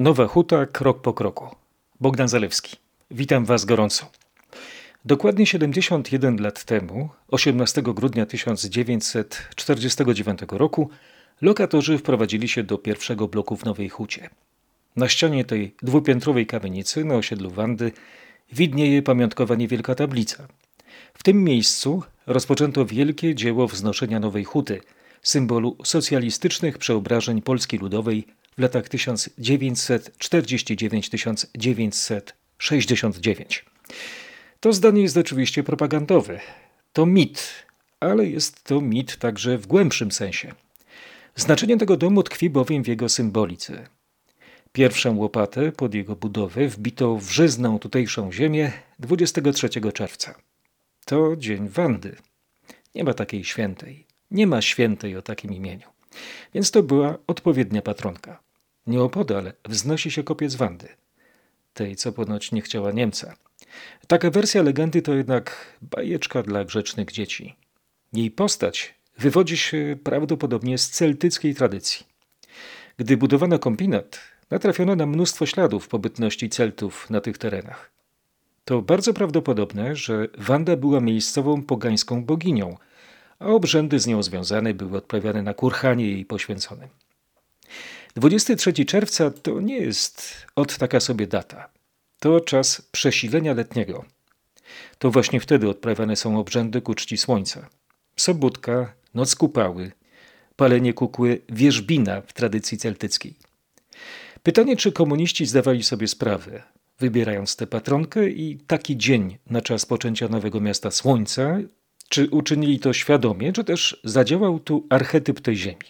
Nowa Huta, krok po kroku. Bogdan Zalewski. Witam Was gorąco. Dokładnie 71 lat temu, 18 grudnia 1949 roku, lokatorzy wprowadzili się do pierwszego bloku w Nowej Hucie. Na ścianie tej dwupiętrowej kamienicy na osiedlu Wandy widnieje pamiątkowa niewielka tablica. W tym miejscu rozpoczęto wielkie dzieło wznoszenia Nowej Huty, symbolu socjalistycznych przeobrażeń Polski Ludowej w latach 1949-1969. To zdanie jest oczywiście propagandowe. To mit, ale jest to mit także w głębszym sensie. Znaczenie tego domu tkwi bowiem w jego symbolice. Pierwszą łopatę pod jego budowę wbito w żyzną tutejszą ziemię 23 czerwca. To dzień Wandy. Nie ma takiej świętej. Nie ma świętej o takim imieniu. Więc to była odpowiednia patronka. Nieopodal wznosi się kopiec Wandy. Tej, co ponoć nie chciała Niemca. Taka wersja legendy to jednak bajeczka dla grzecznych dzieci. Jej postać wywodzi się prawdopodobnie z celtyckiej tradycji. Gdy budowano kombinat, natrafiono na mnóstwo śladów pobytności Celtów na tych terenach. To bardzo prawdopodobne, że Wanda była miejscową pogańską boginią, a obrzędy z nią związane były odprawiane na kurhanie jej poświęconym. 23 czerwca to nie jest od taka sobie data. To czas przesilenia letniego. To właśnie wtedy odprawiane są obrzędy ku czci słońca. Sobótka, noc kupały, palenie kukły wierzbina w tradycji celtyckiej. Pytanie, czy komuniści zdawali sobie sprawę, wybierając tę patronkę i taki dzień na czas poczęcia nowego miasta słońca, czy uczynili to świadomie, czy też zadziałał tu archetyp tej ziemi.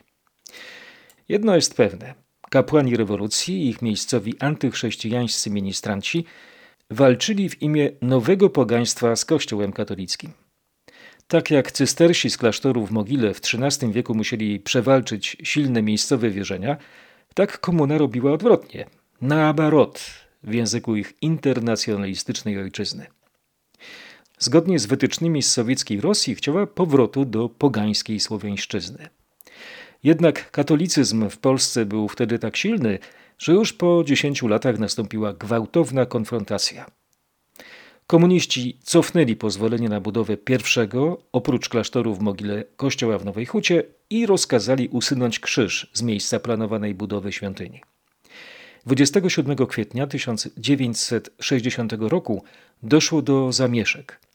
Jedno jest pewne. Kapłani rewolucji i ich miejscowi antychrześcijańscy ministranci walczyli w imię nowego pogaństwa z Kościołem katolickim. Tak jak cystersi z klasztoru w Mogile w XIII wieku musieli przewalczyć silne miejscowe wierzenia, tak komuna robiła odwrotnie, na abarot w języku ich internacjonalistycznej ojczyzny. Zgodnie z wytycznymi z sowieckiej Rosji chciała powrotu do pogańskiej słowiańszczyzny. Jednak katolicyzm w Polsce był wtedy tak silny, że już po dziesięciu latach nastąpiła gwałtowna konfrontacja. Komuniści cofnęli pozwolenie na budowę pierwszego, oprócz klasztoru w mogile, kościoła w Nowej Hucie i rozkazali usunąć krzyż z miejsca planowanej budowy świątyni. 27 kwietnia 1960 roku doszło do zamieszek.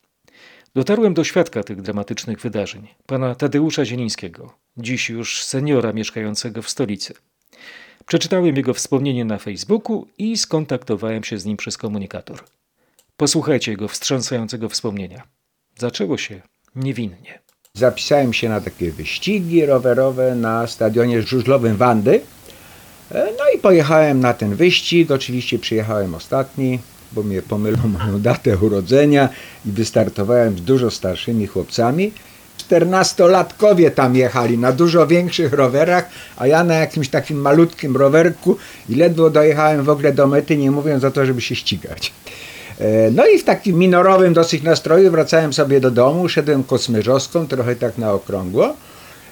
Dotarłem do świadka tych dramatycznych wydarzeń, pana Tadeusza Zielińskiego, dziś już seniora mieszkającego w stolicy. Przeczytałem jego wspomnienie na Facebooku i skontaktowałem się z nim przez komunikator. Posłuchajcie jego wstrząsającego wspomnienia. Zaczęło się niewinnie. Zapisałem się na takie wyścigi rowerowe na stadionie żużlowym Wandy. E, no i pojechałem na ten wyścig. Oczywiście przyjechałem ostatni bo mnie pomylą moją datę urodzenia i wystartowałem z dużo starszymi chłopcami. Czternastolatkowie tam jechali na dużo większych rowerach, a ja na jakimś takim malutkim rowerku i ledwo dojechałem w ogóle do mety, nie mówiąc o to, żeby się ścigać. E, no i w takim minorowym dosyć nastroju wracałem sobie do domu, szedłem kosmyrzowską, trochę tak na okrągło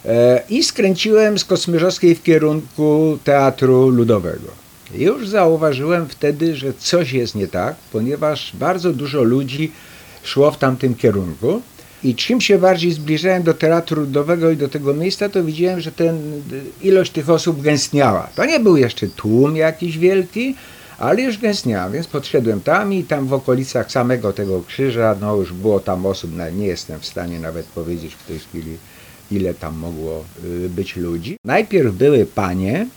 e, i skręciłem z kosmyrzowskiej w kierunku Teatru Ludowego. Już zauważyłem wtedy, że coś jest nie tak, ponieważ bardzo dużo ludzi szło w tamtym kierunku. I czym się bardziej zbliżałem do Teatru Ludowego i do tego miejsca, to widziałem, że ten, ilość tych osób gęstniała. To nie był jeszcze tłum jakiś wielki, ale już gęstniała, więc podszedłem tam i tam w okolicach samego tego krzyża, no już było tam osób, nie jestem w stanie nawet powiedzieć w tej chwili, ile tam mogło y, być ludzi. Najpierw były panie,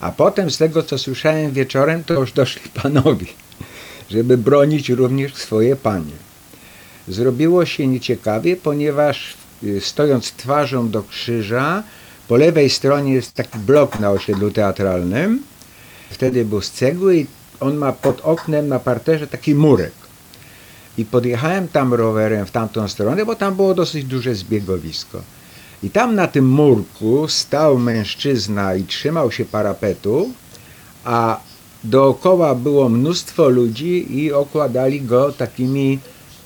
a potem z tego, co słyszałem wieczorem, to już doszli panowie, żeby bronić również swoje panie. Zrobiło się nieciekawie, ponieważ y, stojąc twarzą do krzyża, po lewej stronie jest taki blok na osiedlu teatralnym. Wtedy był z cegły i on ma pod oknem na parterze taki murek. I podjechałem tam rowerem w tamtą stronę, bo tam było dosyć duże zbiegowisko. I tam na tym murku stał mężczyzna i trzymał się parapetu, a dookoła było mnóstwo ludzi i okładali go takimi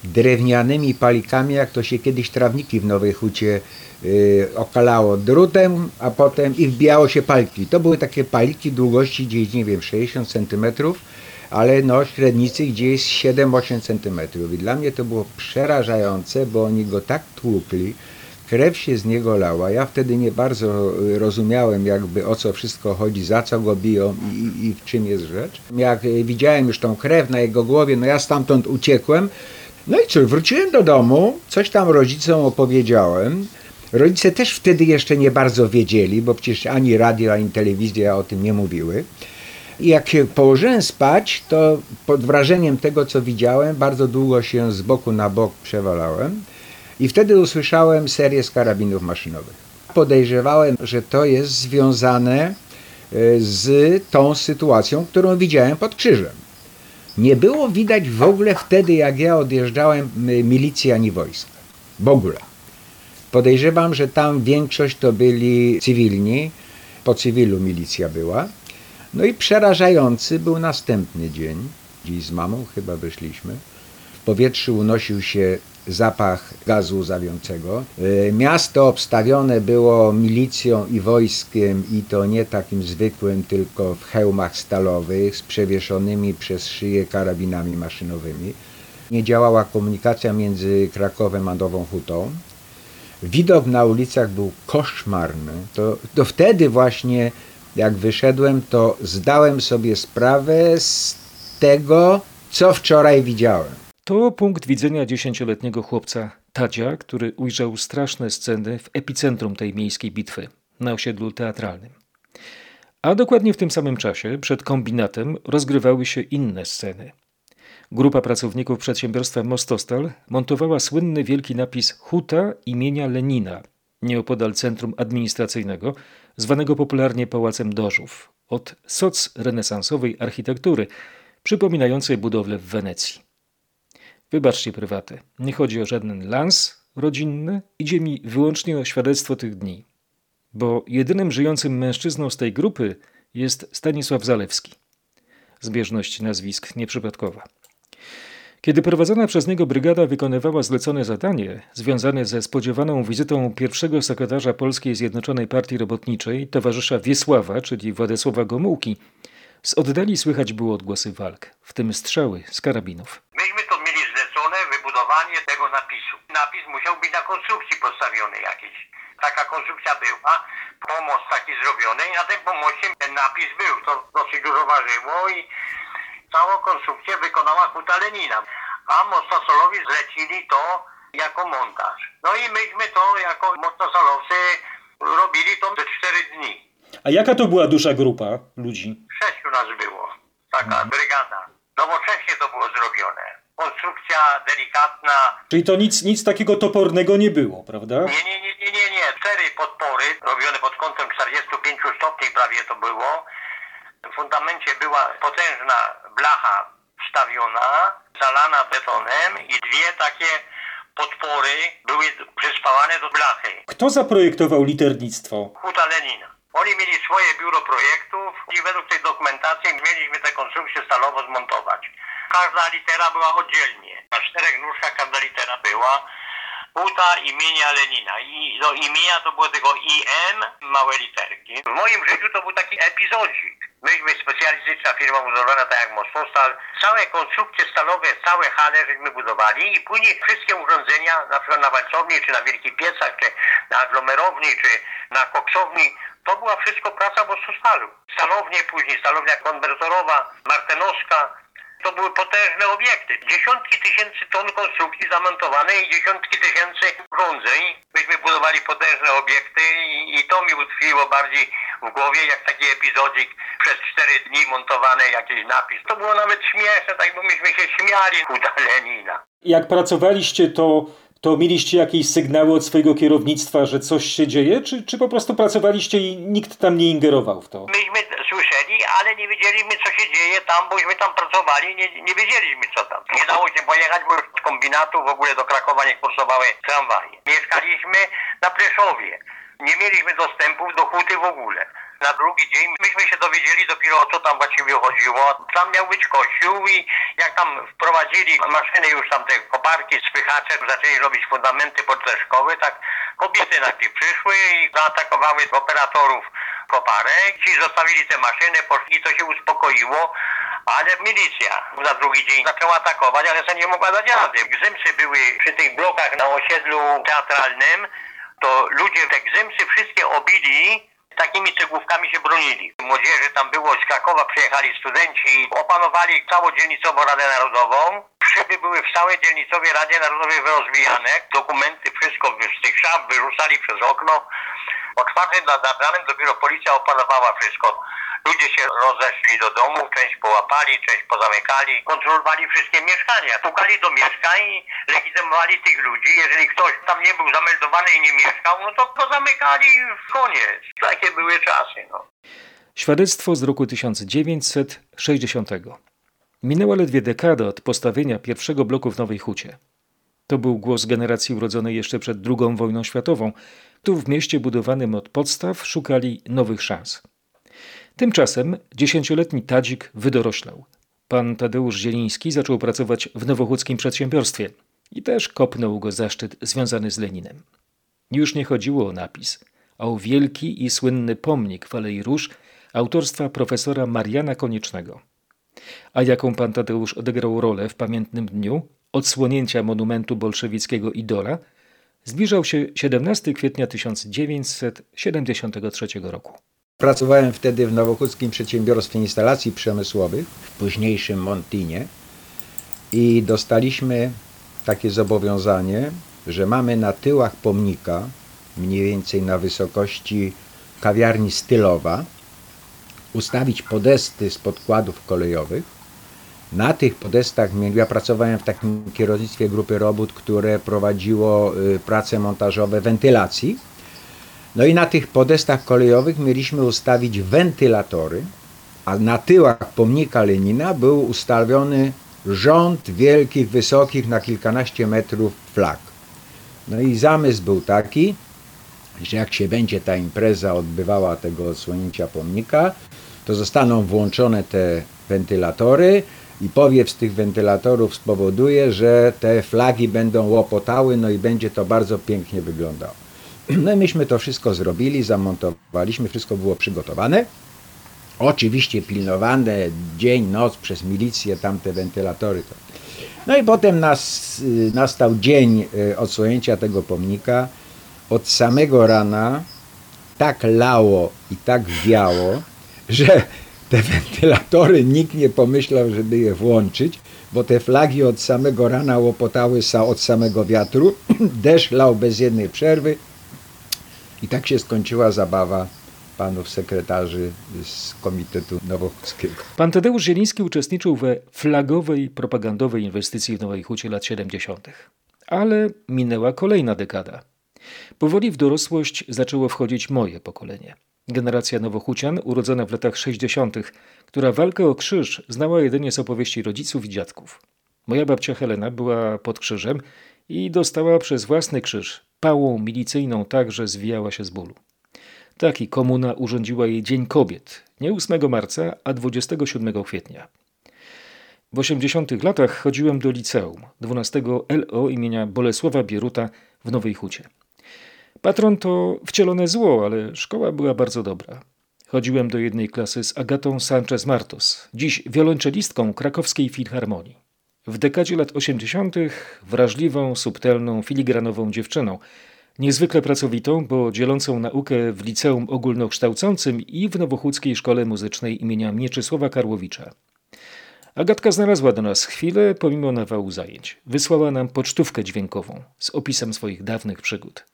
drewnianymi palikami, jak to się kiedyś trawniki w Nowej Hucie y, okalało drutem, a potem i wbijało się palki. To były takie paliki długości gdzieś, nie wiem, 60 centymetrów, ale no średnicy gdzieś 7-8 centymetrów. I dla mnie to było przerażające, bo oni go tak tłukli, krew się z niego lała. Ja wtedy nie bardzo y, rozumiałem jakby o co wszystko chodzi, za co go biją i, i w czym jest rzecz. Jak y, widziałem już tą krew na jego głowie, no ja stamtąd uciekłem. No i cóż, wróciłem do domu, coś tam rodzicom opowiedziałem. Rodzice też wtedy jeszcze nie bardzo wiedzieli, bo przecież ani radio, ani telewizja o tym nie mówiły. I jak się położyłem spać, to pod wrażeniem tego, co widziałem, bardzo długo się z boku na bok przewalałem. I wtedy usłyszałem serię z karabinów maszynowych. Podejrzewałem, że to jest związane e, z tą sytuacją, którą widziałem pod krzyżem. Nie było widać w ogóle wtedy, jak ja odjeżdżałem, milicji ani wojska. W ogóle. Podejrzewam, że tam większość to byli cywilni, po cywilu milicja była. No i przerażający był następny dzień. Dziś z mamą chyba wyszliśmy. W powietrzu unosił się zapach gazu zawiącego. E, miasto obstawione było milicją i wojskiem i to nie takim zwykłym, tylko w hełmach stalowych z przewieszonymi przez szyję karabinami maszynowymi. Nie działała komunikacja między Krakowem a Nową Hutą. Widok na ulicach był koszmarny. To, to wtedy właśnie, jak wyszedłem, to zdałem sobie sprawę z tego, co wczoraj widziałem. To punkt widzenia dziesięcioletniego chłopca Tadzia, który ujrzał straszne sceny w epicentrum tej miejskiej bitwy na osiedlu teatralnym. A dokładnie w tym samym czasie przed kombinatem rozgrywały się inne sceny. Grupa pracowników przedsiębiorstwa Mostostal montowała słynny wielki napis Huta imienia Lenina nieopodal centrum administracyjnego, zwanego popularnie Pałacem Dożów, od soc renesansowej architektury, przypominającej budowlę w Wenecji. Wybaczcie prywaty, nie chodzi o żaden lans rodzinny, idzie mi wyłącznie o świadectwo tych dni. Bo jedynym żyjącym mężczyzną z tej grupy jest Stanisław Zalewski. Zbieżność nazwisk nieprzypadkowa. Kiedy prowadzona przez niego brygada wykonywała zlecone zadanie związane ze spodziewaną wizytą pierwszego sekretarza Polskiej Zjednoczonej Partii Robotniczej, towarzysza Wiesława, czyli Władysława Gomułki, z oddali słychać było odgłosy walk, w tym strzały z karabinów. Myśmy tego napisu. Napis musiał być na konstrukcji postawiony jakiejś. Taka konstrukcja była, pomost taki zrobiony i na tym pomoście ten napis był. To dosyć dużo ważyło i całą konstrukcję wykonała Huta Lenina. A Mostasolowi zlecili to jako montaż. No i myśmy to jako Mostasolowcy robili to te cztery dni. A jaka to była duża grupa ludzi? Sześciu nas było. Taka brygada. Nowocześnie to było zrobione. Konstrukcja delikatna. Czyli to nic, nic takiego topornego nie było, prawda? Nie, nie, nie, nie, nie, nie. Cztery podpory robione pod kątem 45 stopni prawie to było. W fundamencie była potężna blacha wstawiona, zalana betonem i dwie takie podpory były przyspawane do blachy. Kto zaprojektował liternictwo? Huta Lenina. Oni mieli swoje biuro projektów i według tej dokumentacji mieliśmy tę konstrukcję stalowo zmontować. Każda litera była oddzielnie. Na czterech nóżkach każda litera była. Huta imienia Lenina. I do imienia to było tylko IM, małe literki. W moim życiu to był taki epizodzik. Myśmy specjalistyczna firma budowana tak jak Mostostal. Całe konstrukcje stalowe, całe hale żeśmy budowali i później wszystkie urządzenia, na przykład na walcowni, czy na wielkich piecach, czy na aglomerowni, czy na koksowni, to była wszystko praca Mostostalu. Stalownie później, stalownia konwertorowa, martenowska, to były potężne obiekty. Dziesiątki tysięcy ton konstrukcji zamontowane i dziesiątki tysięcy urządzeń. Myśmy budowali potężne obiekty i, i to mi utkwiło bardziej w głowie, jak taki epizodzik przez cztery dni montowany jakiś napis. To było nawet śmieszne, tak bo myśmy się śmiali kuda Lenina. Jak pracowaliście, to, to mieliście jakieś sygnały od swojego kierownictwa, że coś się dzieje, czy, czy po prostu pracowaliście i nikt tam nie ingerował w to? Myśmy nie wiedzieliśmy co się dzieje tam, bośmy tam pracowali, nie, nie wiedzieliśmy co tam. Nie dało się pojechać, bo z kombinatu w ogóle do Krakowa nie kursowały tramwaje. Mieszkaliśmy na Preszowie. Nie mieliśmy dostępu do huty w ogóle. Na drugi dzień myśmy się dowiedzieli dopiero o co tam właściwie chodziło. Tam miał być kościół i jak tam wprowadzili maszyny już tam te koparki, spychacze, zaczęli robić fundamenty pod te szkoły, tak kobiety najpierw przyszły i zaatakowały operatorów koparek. Ci zostawili te maszyny, poszli, to się uspokoiło. Ale milicja na drugi dzień zaczęła atakować, ale to nie mogła dać rady. Gzymsy były przy tych blokach na osiedlu teatralnym, to ludzie te gzymsy wszystkie obili takimi cegłówkami się bronili. Młodzieży tam było z Krakowa, przyjechali studenci, opanowali całą dzielnicową Radę Narodową. Szyby były w całej dzielnicowej Radzie Narodowej rozbijane, dokumenty, wszystko z tych szaf wyrzucali przez okno. O czwartej nad ranem dopiero policja opanowała wszystko. Ludzie się rozeszli do domu, część połapali, część pozamykali, kontrolowali wszystkie mieszkania. Pukali do mieszkań i legitymowali tych ludzi. Jeżeli ktoś tam nie był zameldowany i nie mieszkał, no to go zamykali i koniec. Takie były czasy, no. Świadectwo z roku 1960. Minęła ledwie dekada od postawienia pierwszego bloku w Nowej Hucie. To był głos generacji urodzonej jeszcze przed II wojną światową. Tu w mieście budowanym od podstaw szukali nowych szans. Tymczasem dziesięcioletni Tadzik wydoroślał. Pan Tadeusz Zieliński zaczął pracować w nowochódzkim przedsiębiorstwie i też kopnął go zaszczyt związany z Leninem. Już nie chodziło o napis, a o wielki i słynny pomnik w Alei Róż autorstwa profesora Mariana Koniecznego. A jaką pan Tadeusz odegrał rolę w pamiętnym dniu odsłonięcia monumentu bolszewickiego idola, zbliżał się 17 kwietnia 1973 roku. Pracowałem wtedy w Nowochódzkim Przedsiębiorstwie Instalacji Przemysłowych, w późniejszym Montinie i dostaliśmy takie zobowiązanie, że mamy na tyłach pomnika, mniej więcej na wysokości kawiarni Stylowa, ustawić podesty z podkładów kolejowych. Na tych podestach, ja pracowałem w takim kierownictwie grupy robót, które prowadziło y, prace montażowe wentylacji no i na tych podestach kolejowych mieliśmy ustawić wentylatory, a na tyłach pomnika Lenina był ustawiony rząd wielkich, wysokich na kilkanaście metrów flag. No i zamysł był taki, że jak się będzie ta impreza odbywała tego odsłonięcia pomnika, to zostaną włączone te wentylatory i powiew z tych wentylatorów spowoduje, że te flagi będą łopotały, no i będzie to bardzo pięknie wyglądało. No i myśmy to wszystko zrobili, zamontowaliśmy, wszystko było przygotowane. Oczywiście pilnowane dzień, noc przez milicję, tamte wentylatory. No i potem nas, y, nastał dzień y, odsłonięcia tego pomnika. Od samego rana tak lało i tak wiało, że te wentylatory nikt nie pomyślał, żeby je włączyć, bo te flagi od samego rana łopotały od samego wiatru. Deszcz lał bez jednej przerwy. I tak się skończyła zabawa panów sekretarzy z Komitetu Nowochódzkiego. Pan Tadeusz Zieliński uczestniczył we flagowej propagandowej inwestycji w Nowej Hucie lat 70. Ale minęła kolejna dekada. Powoli w dorosłość zaczęło wchodzić moje pokolenie. Generacja Nowochucian, urodzona w latach 60., która walkę o krzyż znała jedynie z opowieści rodziców i dziadków. Moja babcia Helena była pod krzyżem i dostała przez własny krzyż pałą milicyjną tak, że zwijała się z bólu. Taki komuna urządziła jej Dzień Kobiet, nie 8 marca, a 27 kwietnia. W 80 latach chodziłem do liceum 12 LO imienia Bolesława Bieruta w Nowej Hucie. Patron to wcielone zło, ale szkoła była bardzo dobra. Chodziłem do jednej klasy z Agatą Sanchez Martos, dziś wiolonczelistką krakowskiej filharmonii. W dekadzie lat 80. wrażliwą, subtelną, filigranową dziewczyną, niezwykle pracowitą, bo dzielącą naukę w liceum ogólnokształcącym i w Nowochódzkiej Szkole Muzycznej imienia Mieczysława Karłowicza. Agatka znalazła do nas chwilę pomimo nawału zajęć. Wysłała nam pocztówkę dźwiękową z opisem swoich dawnych przygód.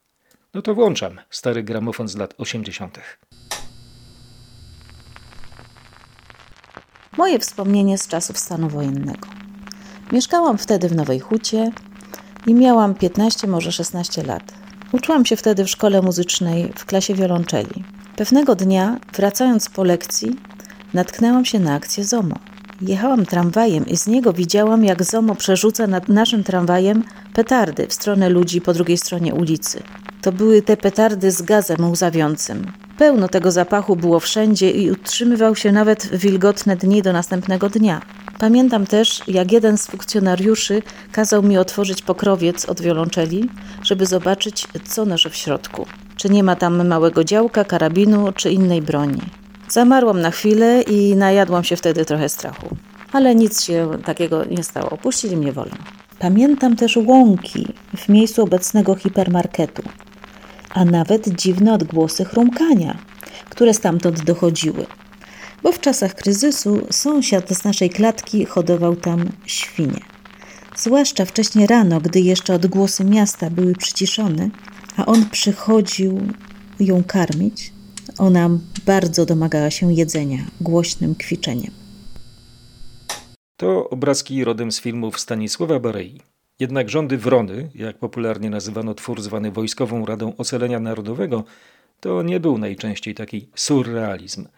No to włączam stary gramofon z lat 80. Moje wspomnienie z czasów stanu wojennego. Mieszkałam wtedy w Nowej Hucie i miałam 15, może 16 lat. Uczyłam się wtedy w szkole muzycznej w klasie wiolonczeli. Pewnego dnia, wracając po lekcji, natknęłam się na akcję ZOMO. Jechałam tramwajem i z niego widziałam, jak ZOMO przerzuca nad naszym tramwajem petardy w stronę ludzi po drugiej stronie ulicy. To były te petardy z gazem łzawiącym. Pełno tego zapachu było wszędzie i utrzymywał się nawet w wilgotne dni do następnego dnia. Pamiętam też, jak jeden z funkcjonariuszy kazał mi otworzyć pokrowiec od wiolonczeli, żeby zobaczyć, co noszę w środku. Czy nie ma tam małego działka, karabinu czy innej broni. Zamarłam na chwilę i najadłam się wtedy trochę strachu. Ale nic się takiego nie stało. Puścili mnie wolno. Pamiętam też łąki w miejscu obecnego hipermarketu, a nawet dziwne odgłosy chrumkania, które stamtąd dochodziły. Bo w czasach kryzysu sąsiad z naszej klatki hodował tam świnie. Zwłaszcza wcześnie rano, gdy jeszcze odgłosy miasta były przyciszone, a on przychodził ją karmić, ona bardzo domagała się jedzenia głośnym kwiczeniem. To obrazki rodem z filmów Stanisława Barei. Jednak rządy Wrony, jak popularnie nazywano twór zwany Wojskową Radą Ocalenia Narodowego, to nie był najczęściej taki surrealizm.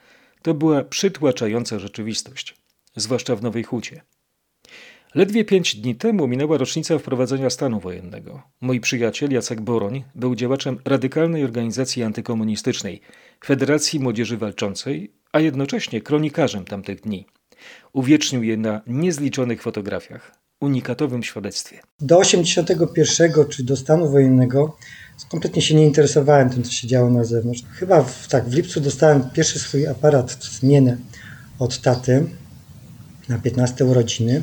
To była przytłaczająca rzeczywistość, zwłaszcza w Nowej Hucie. Ledwie pięć dni temu minęła rocznica wprowadzenia stanu wojennego. Mój przyjaciel Jacek Boroń był działaczem radykalnej organizacji antykomunistycznej, Federacji Młodzieży Walczącej, a jednocześnie kronikarzem tamtych dni. Uwiecznił je na niezliczonych fotografiach, unikatowym świadectwie. Do 81 czy do stanu wojennego kompletnie się nie interesowałem tym, co się działo na zewnątrz. Chyba w, tak, w lipcu dostałem pierwszy swój aparat zmienę od taty na 15 urodziny.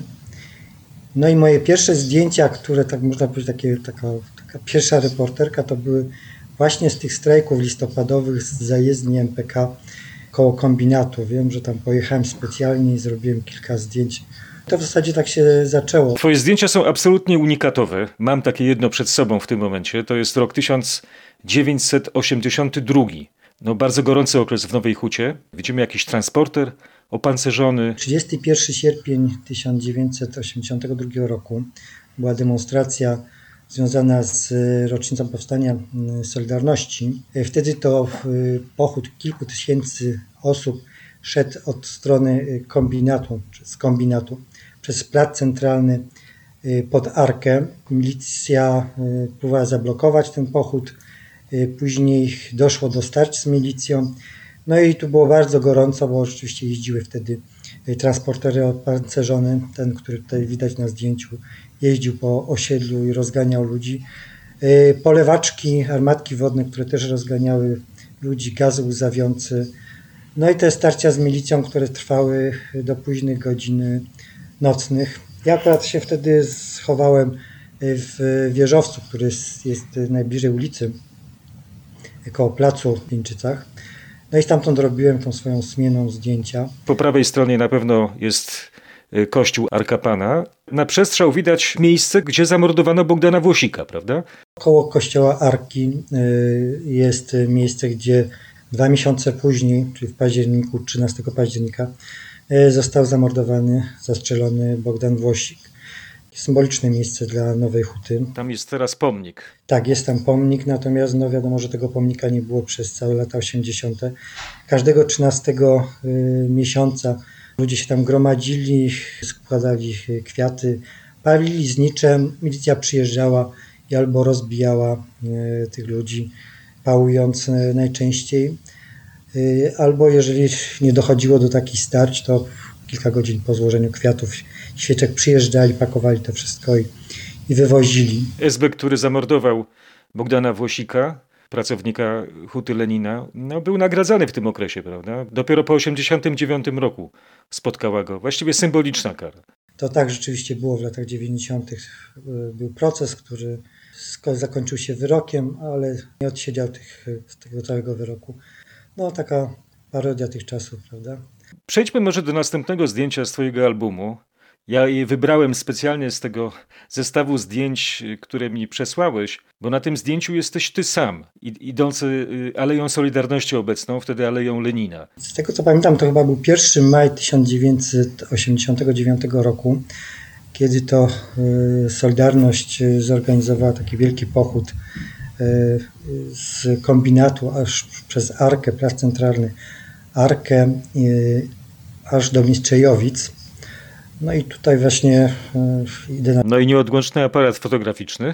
No i moje pierwsze zdjęcia, które tak można powiedzieć, takie, taka, taka pierwsza reporterka, to były właśnie z tych strajków listopadowych z zajezdni MPK koło kombinatu. Wiem, że tam pojechałem specjalnie i zrobiłem kilka zdjęć. To w zasadzie tak się zaczęło. Twoje zdjęcia są absolutnie unikatowe. Mam takie jedno przed sobą w tym momencie. To jest rok 1982. No, bardzo gorący okres w Nowej Hucie. Widzimy jakiś transporter opancerzony. 31 sierpień 1982 roku była demonstracja związana z rocznicą powstania Solidarności. Wtedy to pochód kilku tysięcy osób szedł od strony kombinatu, czy z kombinatu, przez plac centralny pod Arkę. Milicja próbowała zablokować ten pochód. Później doszło do starć z milicją. No i tu było bardzo gorąco, bo rzeczywiście jeździły wtedy transportery opancerzone. Ten, który tutaj widać na zdjęciu, jeździł po osiedlu i rozganiał ludzi. Polewaczki, armatki wodne, które też rozganiały ludzi, gazy łzawiące. No i te starcia z milicją, które trwały do późnych godzin nocnych. Ja akurat się wtedy schowałem w wieżowcu, który jest, jest najbliżej ulicy, koło placu w Pińczycach. No i stamtąd robiłem tą swoją zmienną zdjęcia. Po prawej stronie na pewno jest kościół Arkapana. Na przestrzał widać miejsce, gdzie zamordowano Bogdana Włosika, prawda? Koło kościoła Arki jest miejsce, gdzie dwa miesiące później, czyli w październiku, 13 października, został zamordowany, zastrzelony Bogdan Włosik. Symboliczne miejsce dla Nowej Huty. Tam jest teraz pomnik. Tak, jest tam pomnik, natomiast no wiadomo, że tego pomnika nie było przez całe lata 80. Każdego 13 miesiąca ludzie się tam gromadzili, składali kwiaty, palili zniczem, milicja przyjeżdżała i albo rozbijała tych ludzi, pałując najczęściej, albo jeżeli nie dochodziło do takich starć, to kilka godzin po złożeniu kwiatów, świeczek przyjeżdżali, pakowali to wszystko i, i wywozili. SB, który zamordował Bogdana Włosika, pracownika Huty Lenina, no, był nagradzany w tym okresie, prawda? Dopiero po 1989 roku spotkała go. Właściwie symboliczna kara. To tak rzeczywiście było w latach 90. Był proces, który zakończył się wyrokiem, ale nie odsiedział tych, tego całego wyroku. No taka parodia tych czasów, prawda? Przejdźmy może do następnego zdjęcia z Twojego albumu. Ja je wybrałem specjalnie z tego zestawu zdjęć, które mi przesłałeś, bo na tym zdjęciu jesteś ty sam, idący Aleją Solidarności obecną, wtedy Aleją Lenina. Z tego co pamiętam, to chyba był 1 maj 1989 roku, kiedy to Solidarność zorganizowała taki wielki pochód z kombinatu aż przez Arkę, Plac Centralny, Arkę aż do Mistrzejowic. No i tutaj właśnie idę na... No i nieodłączny aparat fotograficzny.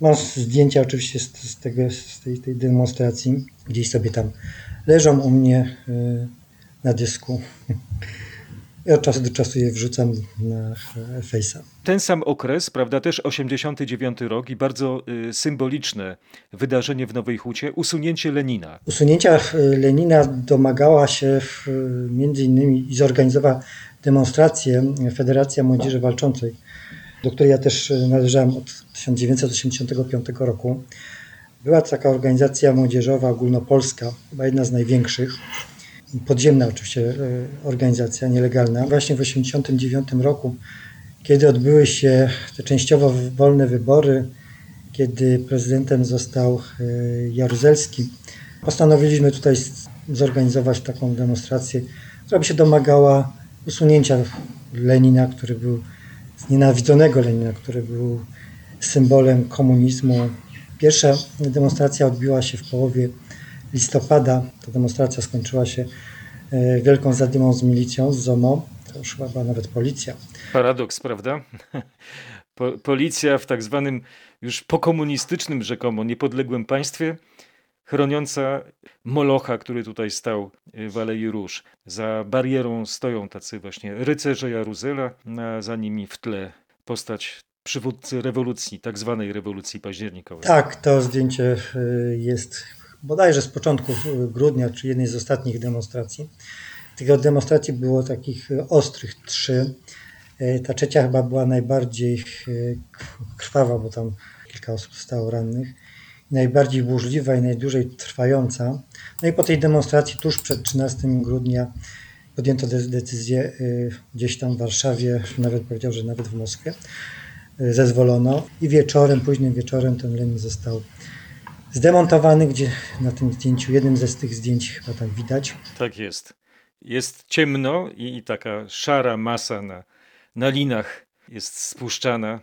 Mam zdjęcia oczywiście z, z, tego, z tej, tej demonstracji. Gdzieś sobie tam leżą u mnie na dysku. I od czasu do czasu je wrzucam na Face'a. Ten sam okres, prawda, też 89 rok i bardzo y, symboliczne wydarzenie w Nowej Hucie, usunięcie Lenina. Usunięcia Lenina domagała się między innymi i zorganizowała demonstrację Federacja Młodzieży Walczącej, do której ja też należałem od 1985 roku. Była taka organizacja młodzieżowa ogólnopolska, chyba jedna z największych podziemna oczywiście e, organizacja, nielegalna. Właśnie w 1989 roku, kiedy odbyły się te częściowo wolne wybory, kiedy prezydentem został e, Jaruzelski, postanowiliśmy tutaj zorganizować taką demonstrację, która by się domagała usunięcia Lenina, który był znienawidzonego Lenina, który był symbolem komunizmu. Pierwsza demonstracja odbyła się w połowie listopada ta demonstracja skończyła się e, wielką zadymą z milicją, z ZOMO. To już chyba była nawet policja. Paradoks, prawda? Po, policja w tak zwanym już pokomunistycznym rzekomo niepodległym państwie chroniąca Molocha, który tutaj stał e, w Alei Róż. Za barierą stoją tacy właśnie rycerze Jaruzela, a za nimi w tle postać przywódcy rewolucji, tak zwanej rewolucji październikowej. Tak, to zdjęcie e, jest bodajże z początku grudnia, czy jednej z ostatnich demonstracji. Tych demonstracji było takich ostrych trzy. E, ta trzecia chyba była najbardziej e, krwawa, bo tam kilka osób zostało rannych. Najbardziej burzliwa i najdłużej trwająca. No i po tej demonstracji tuż przed 13 grudnia podjęto decyzję e, gdzieś tam w Warszawie, nawet powiedział, że nawet w Moskwie, zezwolono i wieczorem, późnym wieczorem ten Lenin został zdemontowany, gdzie na tym zdjęciu, jednym ze z tych zdjęć chyba tak widać. Tak jest. Jest ciemno i taka szara masa na, na linach jest spuszczana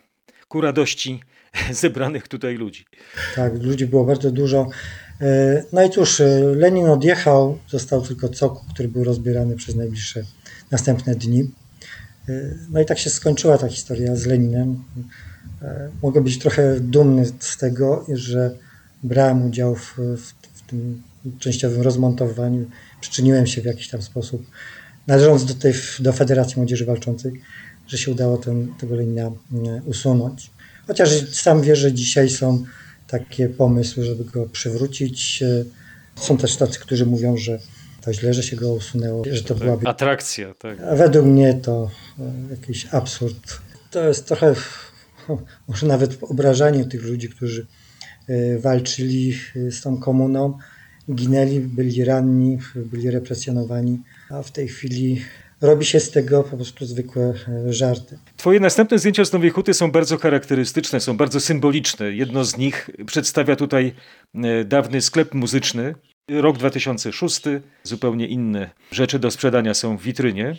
ku radości zebranych tutaj ludzi. Tak, ludzi było bardzo dużo. E, no i cóż, e, Lenin odjechał, został tylko cokół, który był rozbierany przez najbliższe następne dni. E, no i tak się skończyła ta historia z Leninem. Mogę być trochę dumny z tego, że brałem udział w, w, w tym częściowym rozmontowaniu, przyczyniłem się w jakiś tam sposób, należąc do, tej, do Federacji Młodzieży Walczącej, że się udało ten, tego Lenina usunąć. Chociaż sam wierzę, że dzisiaj są takie pomysły, żeby go przywrócić. Są też tacy, którzy mówią, że to źle, że się go usunęło, że to byłaby... Atrakcja, tak. A według mnie to e, jakiś absurd. To jest trochę, może nawet obrażanie tych ludzi, którzy E, walczyli e, z tą komuną, ginęli, byli ranni, byli represjonowani, a w tej chwili robi się z tego po prostu zwykłe e, żarty. Twoje następne zdjęcia z Nowej Huty są bardzo charakterystyczne, są bardzo symboliczne. Jedno z nich przedstawia tutaj dawny sklep muzyczny. Rok 2006, zupełnie inne rzeczy do sprzedania są w witrynie,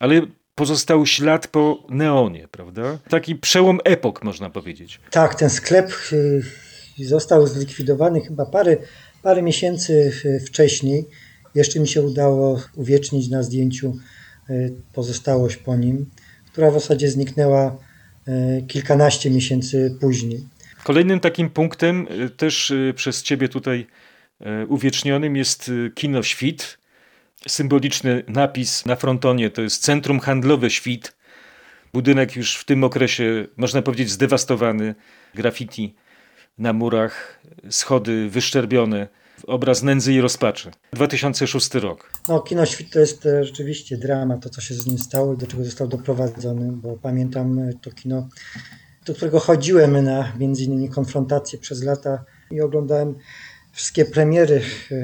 ale pozostał ślad po neonie, prawda? Taki przełom epok, można powiedzieć. Tak, ten sklep został zlikwidowany chyba parę, parę miesięcy wcześniej. Jeszcze mi się udało uwiecznić na zdjęciu e, pozostałość po nim, która w zasadzie zniknęła e, kilkanaście miesięcy później. Kolejnym takim punktem, e, też przez Ciebie tutaj uwiecznionym, jest Kino Świt. Symboliczny napis na frontonie to jest Centrum Handlowe Świt. Budynek już w tym okresie, można powiedzieć, zdewastowany. Graffiti na murach, schody wyszczerbione, obraz nędzy i rozpaczy. 2006 rok. No, Kino Świt to jest e, rzeczywiście drama, to co się z nim stało i do czego został doprowadzony, bo pamiętam e, to kino, do którego chodziłem na między innymi konfrontacje przez lata i oglądałem wszystkie premiery, e,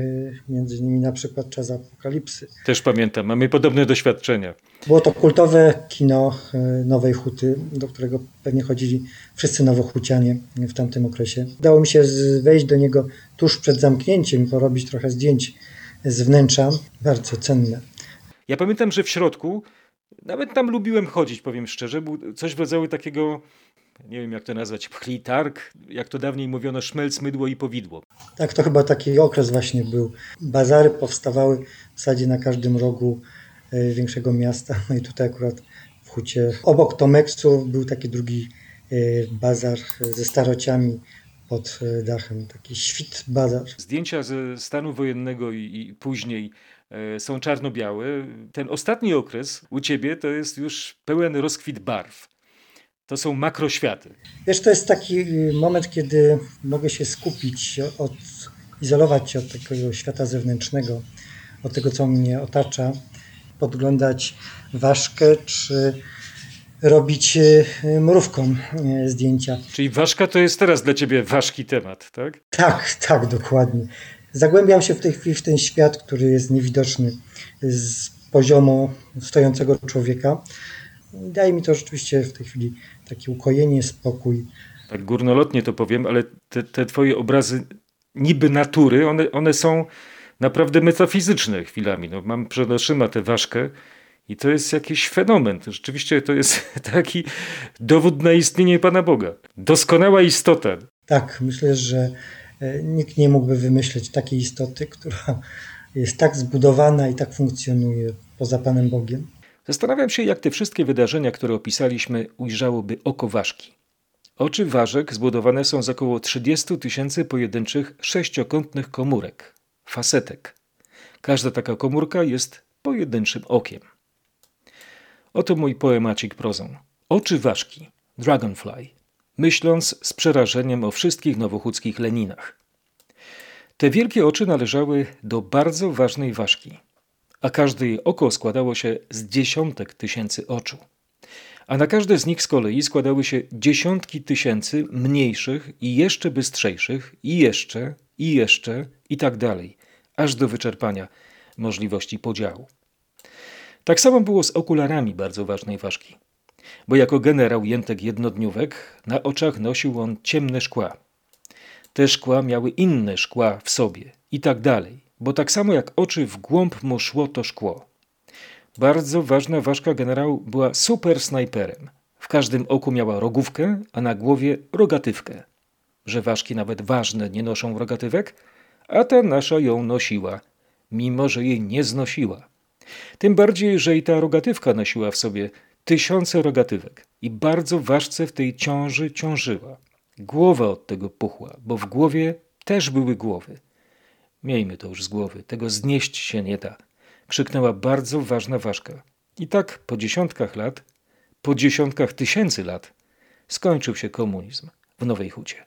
między innymi na przykład Czas Apokalipsy. Też pamiętam, mamy podobne doświadczenia. Było to kultowe kino e, Nowej Huty, do którego pewnie chodzili wszyscy nowochucianie w tamtym okresie. Udało mi się wejść do niego tuż przed zamknięciem porobić trochę zdjęć z wnętrza, bardzo cenne. Ja pamiętam, że w środku, nawet tam lubiłem chodzić, powiem szczerze, był coś w rodzaju takiego nie wiem jak to nazwać, pchli targ, jak to dawniej mówiono, szmelc, mydło i powidło. Tak, to chyba taki okres właśnie był. Bazary powstawały w zasadzie na każdym rogu e, większego miasta. No i tutaj akurat w Hucie, obok Tomeksu był taki drugi e, bazar ze starociami pod e, dachem, taki świt bazar. Zdjęcia ze stanu wojennego i, i później e, są czarno-białe. Ten ostatni okres u ciebie to jest już pełen rozkwit barw. To są makroświaty. Wiesz, to jest taki y, moment, kiedy mogę się skupić, od, izolować się od takiego świata zewnętrznego, od tego, co mnie otacza, podglądać ważkę, czy robić y, mrówką y, zdjęcia. Czyli ważka to jest teraz dla ciebie ważki temat, tak? Tak, tak, dokładnie. Zagłębiam się w tej chwili w ten świat, który jest niewidoczny z poziomu stojącego człowieka. Daje mi to rzeczywiście w tej chwili takie ukojenie, spokój. Tak górnolotnie to powiem, ale te, te twoje obrazy niby natury, one, one są naprawdę metafizyczne chwilami. No, mam przed oczyma tę ważkę i to jest jakiś fenomen. Rzeczywiście to jest taki dowód na istnienie Pana Boga. Doskonała istota. Tak, myślę, że e, nikt nie mógłby wymyśleć takiej istoty, która jest tak zbudowana i tak funkcjonuje poza Panem Bogiem. Zastanawiam się, jak te wszystkie wydarzenia, które opisaliśmy, ujrzałoby oko ważki. Oczy ważek zbudowane są z około 30 tysięcy pojedynczych sześciokątnych komórek, fasetek. Każda taka komórka jest pojedynczym okiem. Oto mój poemacik prozą. Oczy ważki, Dragonfly, myśląc z przerażeniem o wszystkich nowochódzkich Leninach. Te wielkie oczy należały do bardzo ważnej ważki, a każde jej oko składało się z dziesiątek tysięcy oczu. A na każde z nich z kolei składały się dziesiątki tysięcy mniejszych i jeszcze bystrzejszych, i jeszcze, i jeszcze, i tak dalej, aż do wyczerpania możliwości podziału. Tak samo było z okularami bardzo ważnej ważki, bo jako generał Jętek Jednodniówek na oczach nosił on ciemne szkła. Te szkła miały inne szkła w sobie i tak dalej, bo tak samo jak oczy w głąb mu szło to szkło. Bardzo ważna ważka generał była super snajperem. W każdym oku miała rogówkę, a na głowie rogatywkę. Że ważki nawet ważne nie noszą rogatywek, a ta nasza ją nosiła, mimo że jej nie znosiła. Tym bardziej, że i ta rogatywka nosiła w sobie tysiące rogatywek i bardzo ważce w tej ciąży ciążyła. Głowa od tego puchła, bo w głowie też były głowy. Miejmy to już z głowy, tego znieść się nie da. Krzyknęła bardzo ważna ważka. I tak po dziesiątkach lat, po dziesiątkach tysięcy lat, skończył się komunizm w Nowej Hucie.